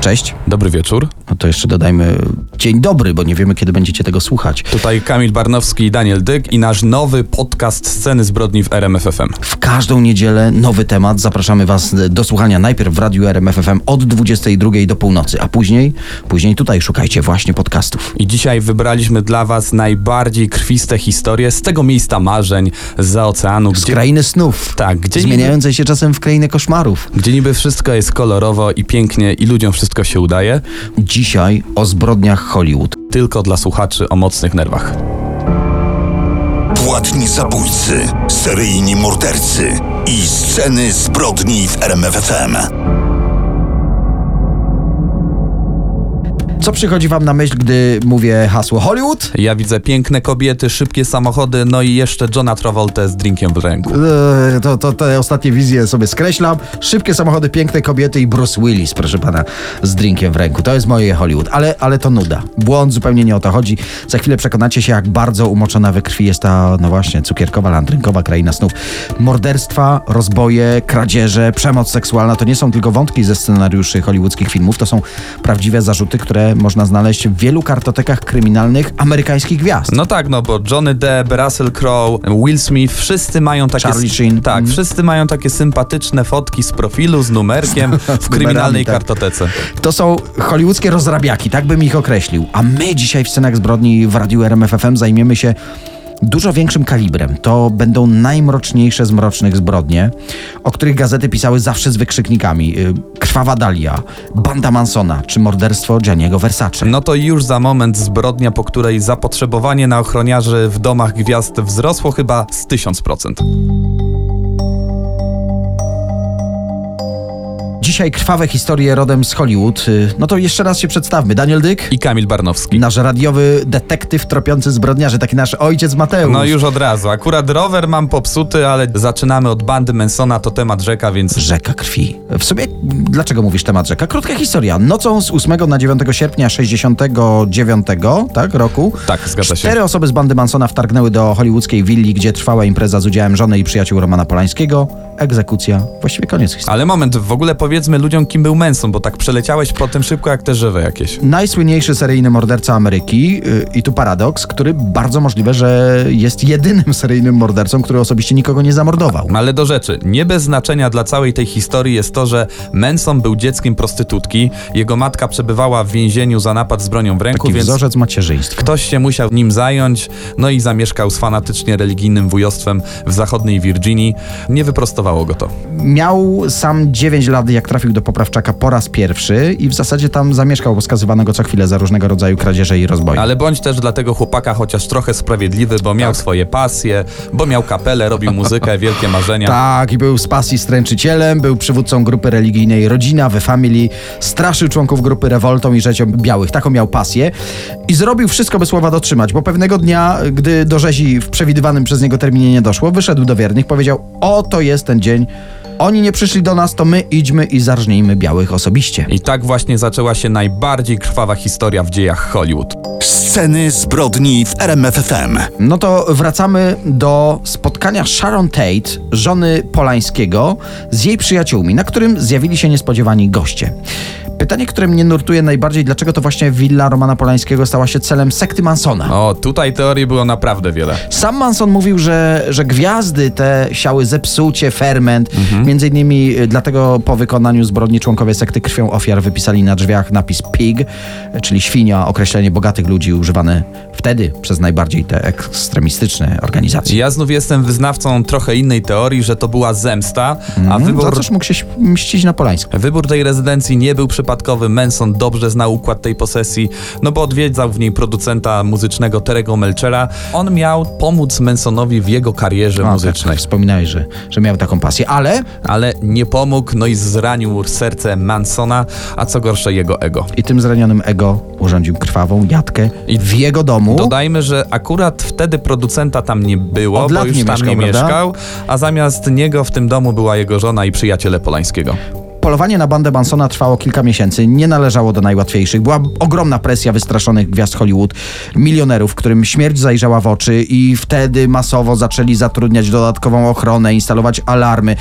Cześć. Dobry wieczór. No to jeszcze dodajmy dzień dobry, bo nie wiemy, kiedy będziecie tego słuchać. Tutaj Kamil Barnowski i Daniel Dyk i nasz nowy podcast Sceny zbrodni w RMFFM. W każdą niedzielę nowy temat. Zapraszamy Was do słuchania najpierw w Radiu RMFFM od 22 do północy, a później, później tutaj szukajcie właśnie podcastów. I dzisiaj wybraliśmy dla Was najbardziej krwiste historie z tego miejsca marzeń, z oceanu, Z gdzie, krainy snów. Tak, gdzie Zmieniającej się czasem w krainę koszmarów. gdzie niby wszystko jest kolorowo i pięknie i ludziom wszystko się udaje, Dzisiaj o zbrodniach Hollywood. tylko dla słuchaczy o mocnych nerwach. Płatni zabójcy, seryjni mordercy i sceny zbrodni w RMFFM. Co przychodzi Wam na myśl, gdy mówię hasło Hollywood? Ja widzę piękne kobiety, szybkie samochody, no i jeszcze Johna Travolta z drinkiem w ręku. Eee, To, to te ostatnie wizje sobie skreślam. Szybkie samochody, piękne kobiety i Bruce Willis, proszę pana, z drinkiem w ręku. To jest moje Hollywood, ale, ale to nuda. Błąd, zupełnie nie o to chodzi. Za chwilę przekonacie się, jak bardzo umoczona we krwi jest ta, no właśnie, cukierkowa, landrynkowa kraina snów. Morderstwa, rozboje, kradzieże, przemoc seksualna to nie są tylko wątki ze scenariuszy hollywoodzkich filmów, to są prawdziwe zarzuty, które można znaleźć w wielu kartotekach kryminalnych amerykańskich gwiazd. No tak, no bo Johnny Depp, Russell Crowe, Will Smith, wszyscy mają takie... Charlie Sheen. Tak, Mhm. wszyscy mają takie sympatyczne fotki z profilu, z numerkiem w kryminalnej tak. kartotece. To są hollywoodzkie rozrabiaki, tak bym ich określił. A my dzisiaj w scenach zbrodni w Radiu RMFFM zajmiemy się dużo większym kalibrem. To będą najmroczniejsze z mrocznych zbrodnie, o których gazety pisały zawsze z wykrzyknikami. Y, Krwawa Dalia, Banda Mansona czy morderstwo Gianniego Versace. No to już za moment zbrodnia, po której zapotrzebowanie na ochroniarzy w domach gwiazd wzrosło chyba z 1000%. Dzisiaj krwawe historie rodem z Hollywood. Y, No to jeszcze raz się przedstawmy. Daniel Dyk, I Kamil Barnowski. nasz radiowy detektyw tropiący zbrodniarzy, taki nasz ojciec Mateusz. No już od razu. Akurat rower mam popsuty, ale zaczynamy od bandy Mansona, to temat rzeka, więc Rzeka krwi. W sumie, dlaczego mówisz temat rzeka? Krótka historia. Nocą z 8 na 9 sierpnia 69 tak, roku tak, zgadza się. cztery osoby z bandy Mansona wtargnęły do hollywoodzkiej willi, gdzie trwała impreza z udziałem żony i przyjaciół Romana Polańskiego. Egzekucja. Właściwie koniec historii. Ale moment, w ogóle powiedzmy ludziom, kim był Manson, bo tak przeleciałeś po tym szybko jak te żywe jakieś. Najsłynniejszy seryjny morderca Ameryki yy, i tu paradoks, który bardzo możliwe, że jest jedynym seryjnym mordercą, który osobiście nikogo nie zamordował. Ale do rzeczy, nie bez znaczenia dla całej tej historii jest to, że Manson był dzieckiem prostytutki, jego matka przebywała w więzieniu za napad z bronią w ręku, Taki więc wzorzec macierzyństwa. ktoś się musiał nim zająć, no i zamieszkał z fanatycznie religijnym wujostwem w zachodniej Virginii. Nie wyprostowało go to. Miał sam 9 lat, jak trafił do poprawczaka po raz pierwszy i w zasadzie tam zamieszkał, bo skazywano go co chwilę za różnego rodzaju kradzieże i rozboje. Ale bądź też dla tego chłopaka chociaż trochę sprawiedliwy, bo miał swoje pasje, bo miał kapelę, robił muzykę, wielkie marzenia. Tak, i był z pasji stręczycielem, był przywódcą grupy religijnej Rodzina, The Family, straszył członków grupy rewoltą i rzecią białych. Taką miał pasję i zrobił wszystko, by słowa dotrzymać, bo pewnego dnia, gdy do rzezi w przewidywanym przez niego terminie nie doszło, wyszedł do wiernych, powiedział, oto jest ten dzień, oni nie przyszli do nas, to my idźmy i zarżnijmy białych osobiście. I tak właśnie zaczęła się najbardziej krwawa historia w dziejach Hollywood. Sceny zbrodni w RMFFM. No to wracamy do spotkania Sharon Tate, żony Polańskiego, z jej przyjaciółmi, na którym zjawili się niespodziewani goście. Pytanie, które mnie nurtuje najbardziej, dlaczego to właśnie willa Romana Polańskiego stała się celem sekty Mansona? O, tutaj teorii było naprawdę wiele. Sam Manson mówił, że, że gwiazdy te siały zepsucie, ferment. Między innymi y, dlatego po wykonaniu zbrodni członkowie sekty krwią ofiar wypisali na drzwiach napis pig, czyli świnia, określenie bogatych ludzi używane wtedy przez najbardziej te ekstremistyczne organizacje. Ja znów jestem wyznawcą trochę innej teorii, że to była zemsta, a Mm, Za wybór, coś mógł się mścić na Polańską. wybór tej rezydencji nie był przypadkowy. Manson dobrze znał układ tej posesji, no bo odwiedzał w niej producenta muzycznego Terego Melchera. On miał pomóc Mansonowi w jego karierze No, muzycznej. tak, wspominałeś, że, że miał taką pasję, ale Ale nie pomógł, no i zranił serce Mansona, a co gorsze jego ego. i tym zranionym ego urządził krwawą jatkę I w jego domu. Dodajmy, że akurat wtedy producenta tam nie było, Od bo już nie tam mieszkał, nie prawda? mieszkał, a zamiast niego w tym domu była jego żona i przyjaciele Polańskiego. Polowanie na bandę Mansona trwało kilka miesięcy, nie należało do najłatwiejszych. Była ogromna presja wystraszonych gwiazd Hollywood, milionerów, którym śmierć zajrzała w oczy i wtedy masowo zaczęli zatrudniać dodatkową ochronę, instalować alarmy.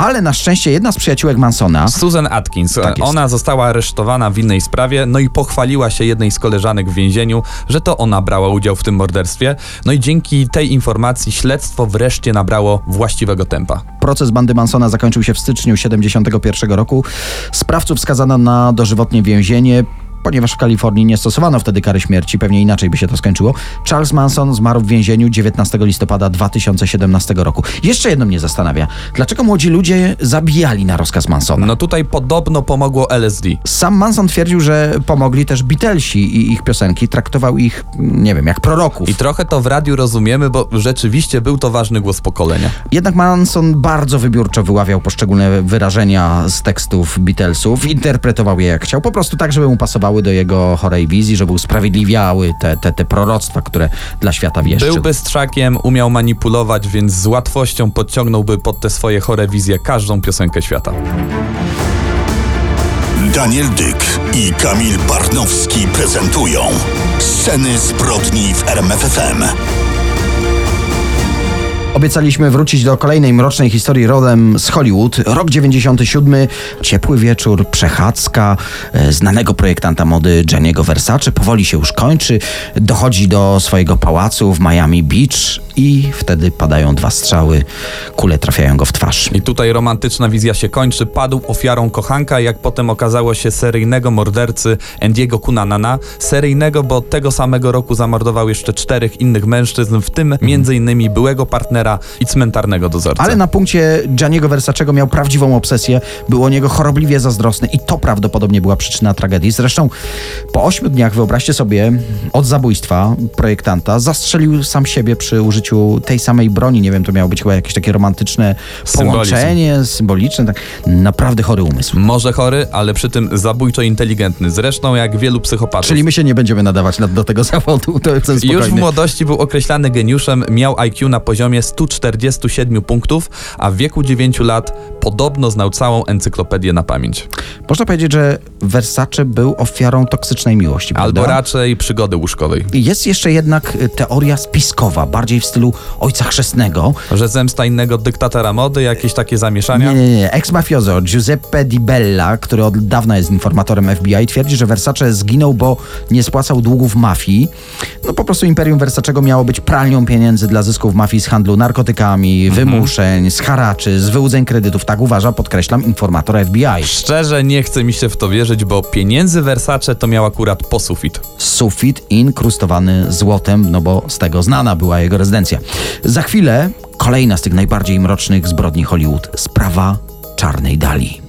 Ale na szczęście jedna z przyjaciółek Mansona, Susan Atkins. Tak ona została aresztowana w innej sprawie, no i pochwaliła się jednej z koleżanek w więzieniu, że to ona brała udział w tym morderstwie. No i dzięki tej informacji śledztwo wreszcie nabrało właściwego tempa. Proces bandy Mansona zakończył się w styczniu 71 roku. Sprawców skazano na dożywotnie więzienie. Ponieważ w Kalifornii nie stosowano wtedy kary śmierci, pewnie inaczej by się to skończyło. Charles Manson zmarł w więzieniu 19 listopada 2017 roku. Jeszcze jedno mnie zastanawia. Dlaczego młodzi ludzie zabijali na rozkaz Mansona? No tutaj podobno pomogło LSD. Sam Manson twierdził, że pomogli też Beatlesi i ich piosenki. Traktował ich, nie wiem, jak proroków. I trochę to w radiu rozumiemy, bo rzeczywiście był to ważny głos pokolenia. Jednak Manson bardzo wybiórczo wyławiał poszczególne wyrażenia z tekstów Beatlesów, interpretował je jak chciał, po prostu tak, żeby mu pasowały do jego chorej wizji, żeby usprawiedliwiały te, te, te proroctwa, które dla świata wieszczył. Był bystrzakiem, umiał manipulować, więc z łatwością podciągnąłby pod te swoje chore wizje każdą piosenkę świata. Daniel Dyk i Kamil Barnowski prezentują Sceny zbrodni w RMFFM. Obiecaliśmy wrócić do kolejnej mrocznej historii rodem z Hollywood. Rok 97, ciepły wieczór, przechadzka e, znanego projektanta mody Gianniego Versace powoli się już kończy. Dochodzi do swojego pałacu w Miami Beach i wtedy padają dwa strzały. Kule trafiają go w twarz. I tutaj romantyczna wizja się kończy. Padł ofiarą kochanka, jak potem okazało się seryjnego mordercy Andiego Kunanana. Seryjnego, bo tego samego roku zamordował jeszcze czterech innych mężczyzn, w tym między innymi byłego partnera i cmentarnego dozorcę. Ale na punkcie Gianniego Versacego miał prawdziwą obsesję, był o niego chorobliwie zazdrosny i to prawdopodobnie była przyczyna tragedii. Zresztą po ośmiu dniach, wyobraźcie sobie, od zabójstwa projektanta zastrzelił sam siebie przy użyciu tej samej broni. Nie wiem, to miało być chyba jakieś takie romantyczne Symbolizm. połączenie, symboliczne. Tak. Naprawdę chory umysł. Może chory, ale przy tym zabójczo inteligentny. Zresztą jak wielu psychopatów. Czyli my się nie będziemy nadawać na, do tego zawodu, to Już w młodości był określany geniuszem, miał IQ na poziomie 147 punktów, a w wieku 9 lat podobno znał całą encyklopedię na pamięć. Można powiedzieć, że Versace był ofiarą toksycznej miłości, prawda? Albo raczej przygody łóżkowej. Jest jeszcze jednak y, teoria spiskowa, bardziej w stylu ojca chrzestnego. Że zemsta innego dyktatora mody, jakieś takie zamieszania. Nie, nie, nie. Ex-mafiozo Giuseppe Di Bella, który od dawna jest informatorem FBI, twierdzi, że Versace zginął, bo nie spłacał długów mafii. No po prostu Imperium Versacego miało być pralnią pieniędzy dla zysków mafii z handlu narkotykami, wymuszeń, z haraczy, z wyłudzeń kredytów. Tak uważa, podkreślam, informator FBI. Szczerze nie chce mi się w to wierzyć, bo pieniędzy Versace to miał akurat po sufit. Sufit inkrustowany złotem, no bo z tego znana była jego rezydencja. Za chwilę kolejna z tych najbardziej mrocznych zbrodni Hollywood. Sprawa Czarnej Dali.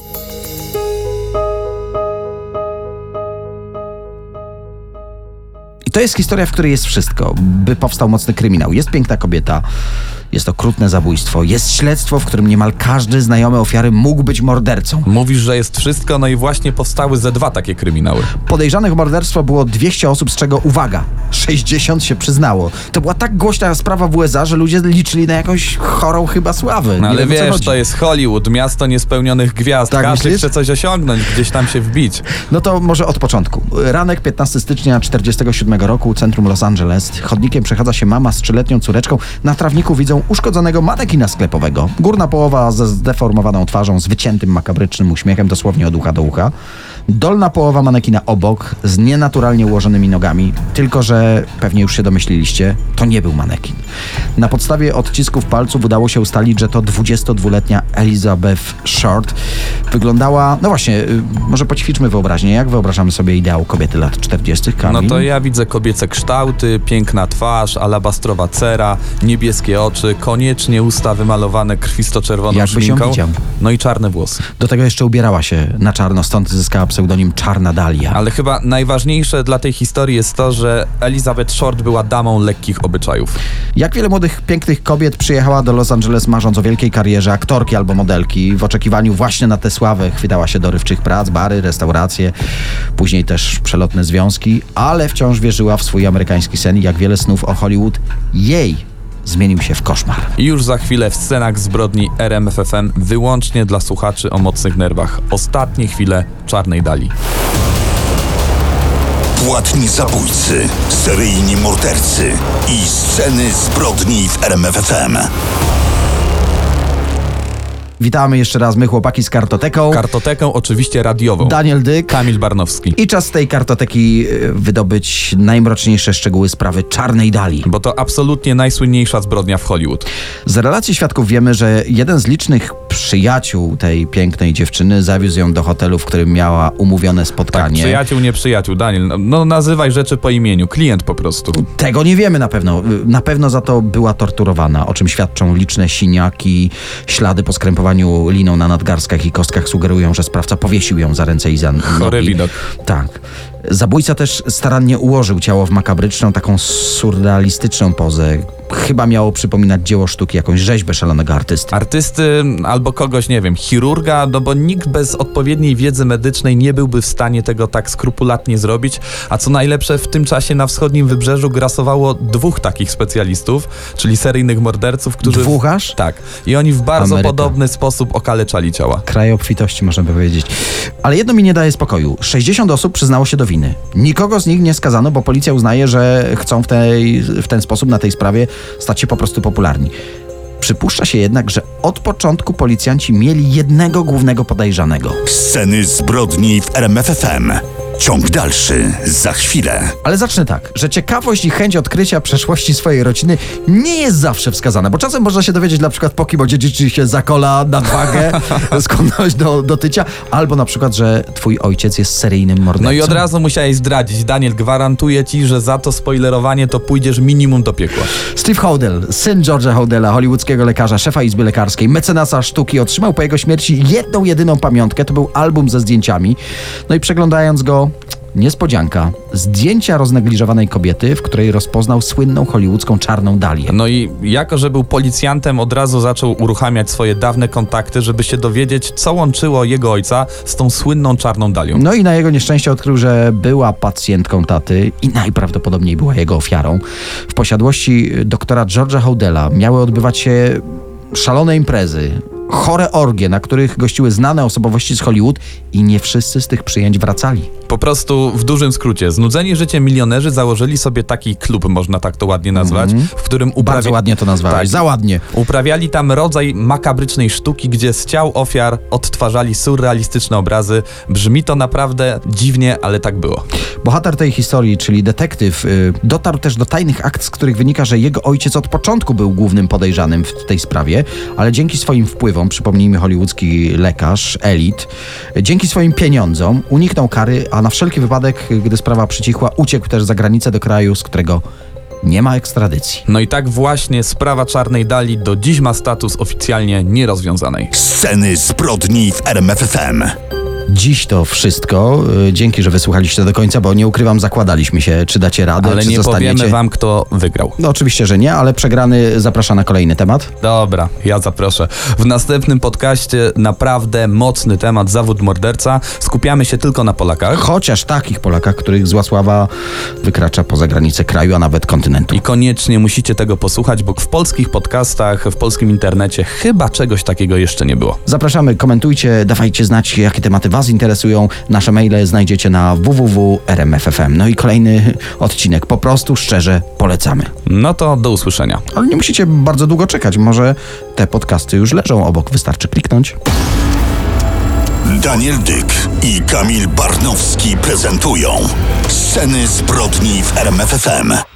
I to jest historia, w której jest wszystko, by powstał mocny kryminał. Jest piękna kobieta, jest okrutne zabójstwo, jest śledztwo, w którym niemal każdy znajomy ofiary mógł być mordercą. Mówisz, że jest wszystko, no i właśnie powstały ze dwa takie kryminały. Podejrzanych o morderstwo było 200 osób, z czego, uwaga, 60 się przyznało. To była tak głośna sprawa w USA, że ludzie liczyli na jakąś chorą chyba sławę. No ale wiem, wiesz, to jest Hollywood, miasto niespełnionych gwiazd. Tak Każdy myślisz? chce coś osiągnąć, gdzieś tam się wbić. No to może od początku. Ranek 15 stycznia 47 roku, centrum Los Angeles. Chodnikiem przechadza się mama z trzyletnią córeczką. Na trawniku widzą uszkodzonego manekina sklepowego. Górna połowa ze zdeformowaną twarzą, z wyciętym makabrycznym uśmiechem, dosłownie od ucha do ucha. Dolna połowa manekina obok, z nienaturalnie ułożonymi nogami. Tylko, że pewnie już się domyśliliście, to nie był manekin. Na podstawie odcisków palców udało się ustalić, że to 22-letnia Elizabeth Short wyglądała, no właśnie, y, może poćwiczmy wyobraźnię. Jak wyobrażamy sobie ideał kobiety lat 40, Kamil? No to ja widzę kobiece kształty, piękna twarz, alabastrowa cera, niebieskie oczy, koniecznie usta wymalowane krwisto-czerwoną szminką, no i czarne włosy. Do tego jeszcze ubierała się na czarno, stąd zyskała pseudonim Czarna Dalia. Ale chyba najważniejsze dla tej historii jest to, że Elizabeth Short była damą lekkich obyczajów. Jak wiele młodych, pięknych kobiet przyjechała do Los Angeles marząc o wielkiej karierze aktorki albo modelki. W oczekiwaniu właśnie na tę sławę chwytała się dorywczych prac, bary, restauracje, później też przelotne związki, ale wciąż wierzyła w swój amerykański sen i jak wiele snów o Hollywood jej zmienił się w koszmar. Już za chwilę w scenach zbrodni RMFFM wyłącznie dla słuchaczy o mocnych nerwach. Ostatnie chwile czarnej dali. Płatni zabójcy, seryjni mordercy i sceny zbrodni w RMFFM. Witamy jeszcze raz my, chłopaki z kartoteką. Kartotekę oczywiście radiową. Daniel Dyk. Kamil Barnowski. I czas z tej kartoteki y, wydobyć najmroczniejsze szczegóły sprawy Czarnej Dali. Bo to absolutnie najsłynniejsza zbrodnia w Hollywood. Z relacji świadków wiemy, że jeden z licznych przyjaciół tej pięknej dziewczyny zawiózł ją do hotelu, w którym miała umówione Tak, spotkanie. przyjaciół, nie przyjaciół. Daniel, no, no nazywaj rzeczy po imieniu. Klient po prostu. Tego nie wiemy na pewno. Na pewno za to była torturowana, o czym świadczą liczne siniaki, ślady po skrępowaniu liną na nadgarstkach i kostkach sugerują, że sprawca powiesił ją za ręce i za nogi. Chory widok. Tak. Zabójca też starannie ułożył ciało w makabryczną, taką surrealistyczną pozę. Chyba miało przypominać dzieło sztuki, jakąś rzeźbę szalonego artysty. Artysty albo kogoś, nie wiem, chirurga, no bo nikt bez odpowiedniej wiedzy medycznej nie byłby w stanie tego tak skrupulatnie zrobić. A co najlepsze, w tym czasie na wschodnim wybrzeżu grasowało dwóch takich specjalistów, czyli seryjnych morderców, którzy. Dwóch aż? Tak. I oni w bardzo Ameryka. podobny sposób okaleczali ciała. Kraj obfitości, można by powiedzieć. Ale jedno mi nie daje spokoju. 60 osób przyznało się do winy. Nikogo z nich nie skazano, bo policja uznaje, że chcą w, tej, w ten sposób na tej sprawie stać się po prostu popularni. Przypuszcza się jednak, że od początku policjanci mieli jednego głównego podejrzanego. Sceny zbrodni w RMFFM. Ciąg dalszy za chwilę. Ale zacznę tak, że ciekawość i chęć odkrycia przeszłości swojej rodziny nie jest zawsze wskazana, bo czasem można się dowiedzieć na przykład po kim odziedziczy się zakola, nadwagę, skłonność do, do tycia, albo na przykład, że twój ojciec jest seryjnym mordercą. No i od razu musiałeś zdradzić. Daniel, gwarantuję ci, że za to spoilerowanie to pójdziesz minimum do piekła. Steve Hodel, syn George'a Hodela, hollywoodzkiego lekarza, szefa Izby Lekarskiej, mecenasa sztuki, otrzymał po jego śmierci jedną, jedyną pamiątkę. To był album ze zdjęciami. No i przeglądając go, niespodzianka, zdjęcia roznegliżowanej kobiety, w której rozpoznał słynną hollywoodzką czarną dalię. No i jako, że był policjantem, od razu zaczął uruchamiać swoje dawne kontakty, żeby się dowiedzieć, co łączyło jego ojca z tą słynną czarną dalią. No i na jego nieszczęście odkrył, że była pacjentką taty i najprawdopodobniej była jego ofiarą. W posiadłości doktora George'a Hodela miały odbywać się szalone imprezy, chore orgie, na których gościły znane osobowości z Hollywood i nie wszyscy z tych przyjęć wracali. Po prostu w dużym skrócie, znudzeni życiem milionerzy założyli sobie taki klub, można tak to ładnie nazwać, w którym Mhm. Bardzo ładnie to nazwałeś, Tak. za ładnie. Uprawiali tam rodzaj makabrycznej sztuki, gdzie z ciał ofiar odtwarzali surrealistyczne obrazy. Brzmi to naprawdę dziwnie, ale tak było. Bohater tej historii, czyli detektyw, y, dotarł też do tajnych akt, z których wynika, że jego ojciec od początku był głównym podejrzanym w tej sprawie, ale dzięki swoim wpływom, przypomnijmy hollywoodzki lekarz, elit, dzięki swoim pieniądzom uniknął kary, a na wszelki wypadek, gdy sprawa przycichła, uciekł też za granicę do kraju, z którego nie ma ekstradycji. No i tak właśnie sprawa Czarnej Dali do dziś ma status oficjalnie nierozwiązanej. Sceny zbrodni w RMFFM. Dziś to wszystko. Y, Dzięki, że wysłuchaliście do końca, bo nie ukrywam, zakładaliśmy się, czy dacie radę, Ale czy nie zostaniecie. powiemy wam, kto wygrał. No oczywiście, że nie, ale przegrany zaprasza na kolejny temat. Dobra, ja zaproszę. W następnym podcaście naprawdę mocny temat zawód morderca. Skupiamy się tylko na Polakach. Chociaż takich Polakach, których zła sława wykracza poza granice kraju, a nawet kontynentu. I koniecznie musicie tego posłuchać, bo w polskich podcastach, w polskim internecie chyba czegoś takiego jeszcze nie było. Zapraszamy, komentujcie, dawajcie znać, jakie tematy Was interesują. Nasze maile znajdziecie na www.rmf.fm. No i kolejny odcinek. Po prostu szczerze polecamy. No to do usłyszenia. Ale nie musicie bardzo długo czekać. Może te podcasty już leżą obok. Wystarczy kliknąć. Daniel Dyk i Kamil Barnowski prezentują Sceny zbrodni w RMFFM.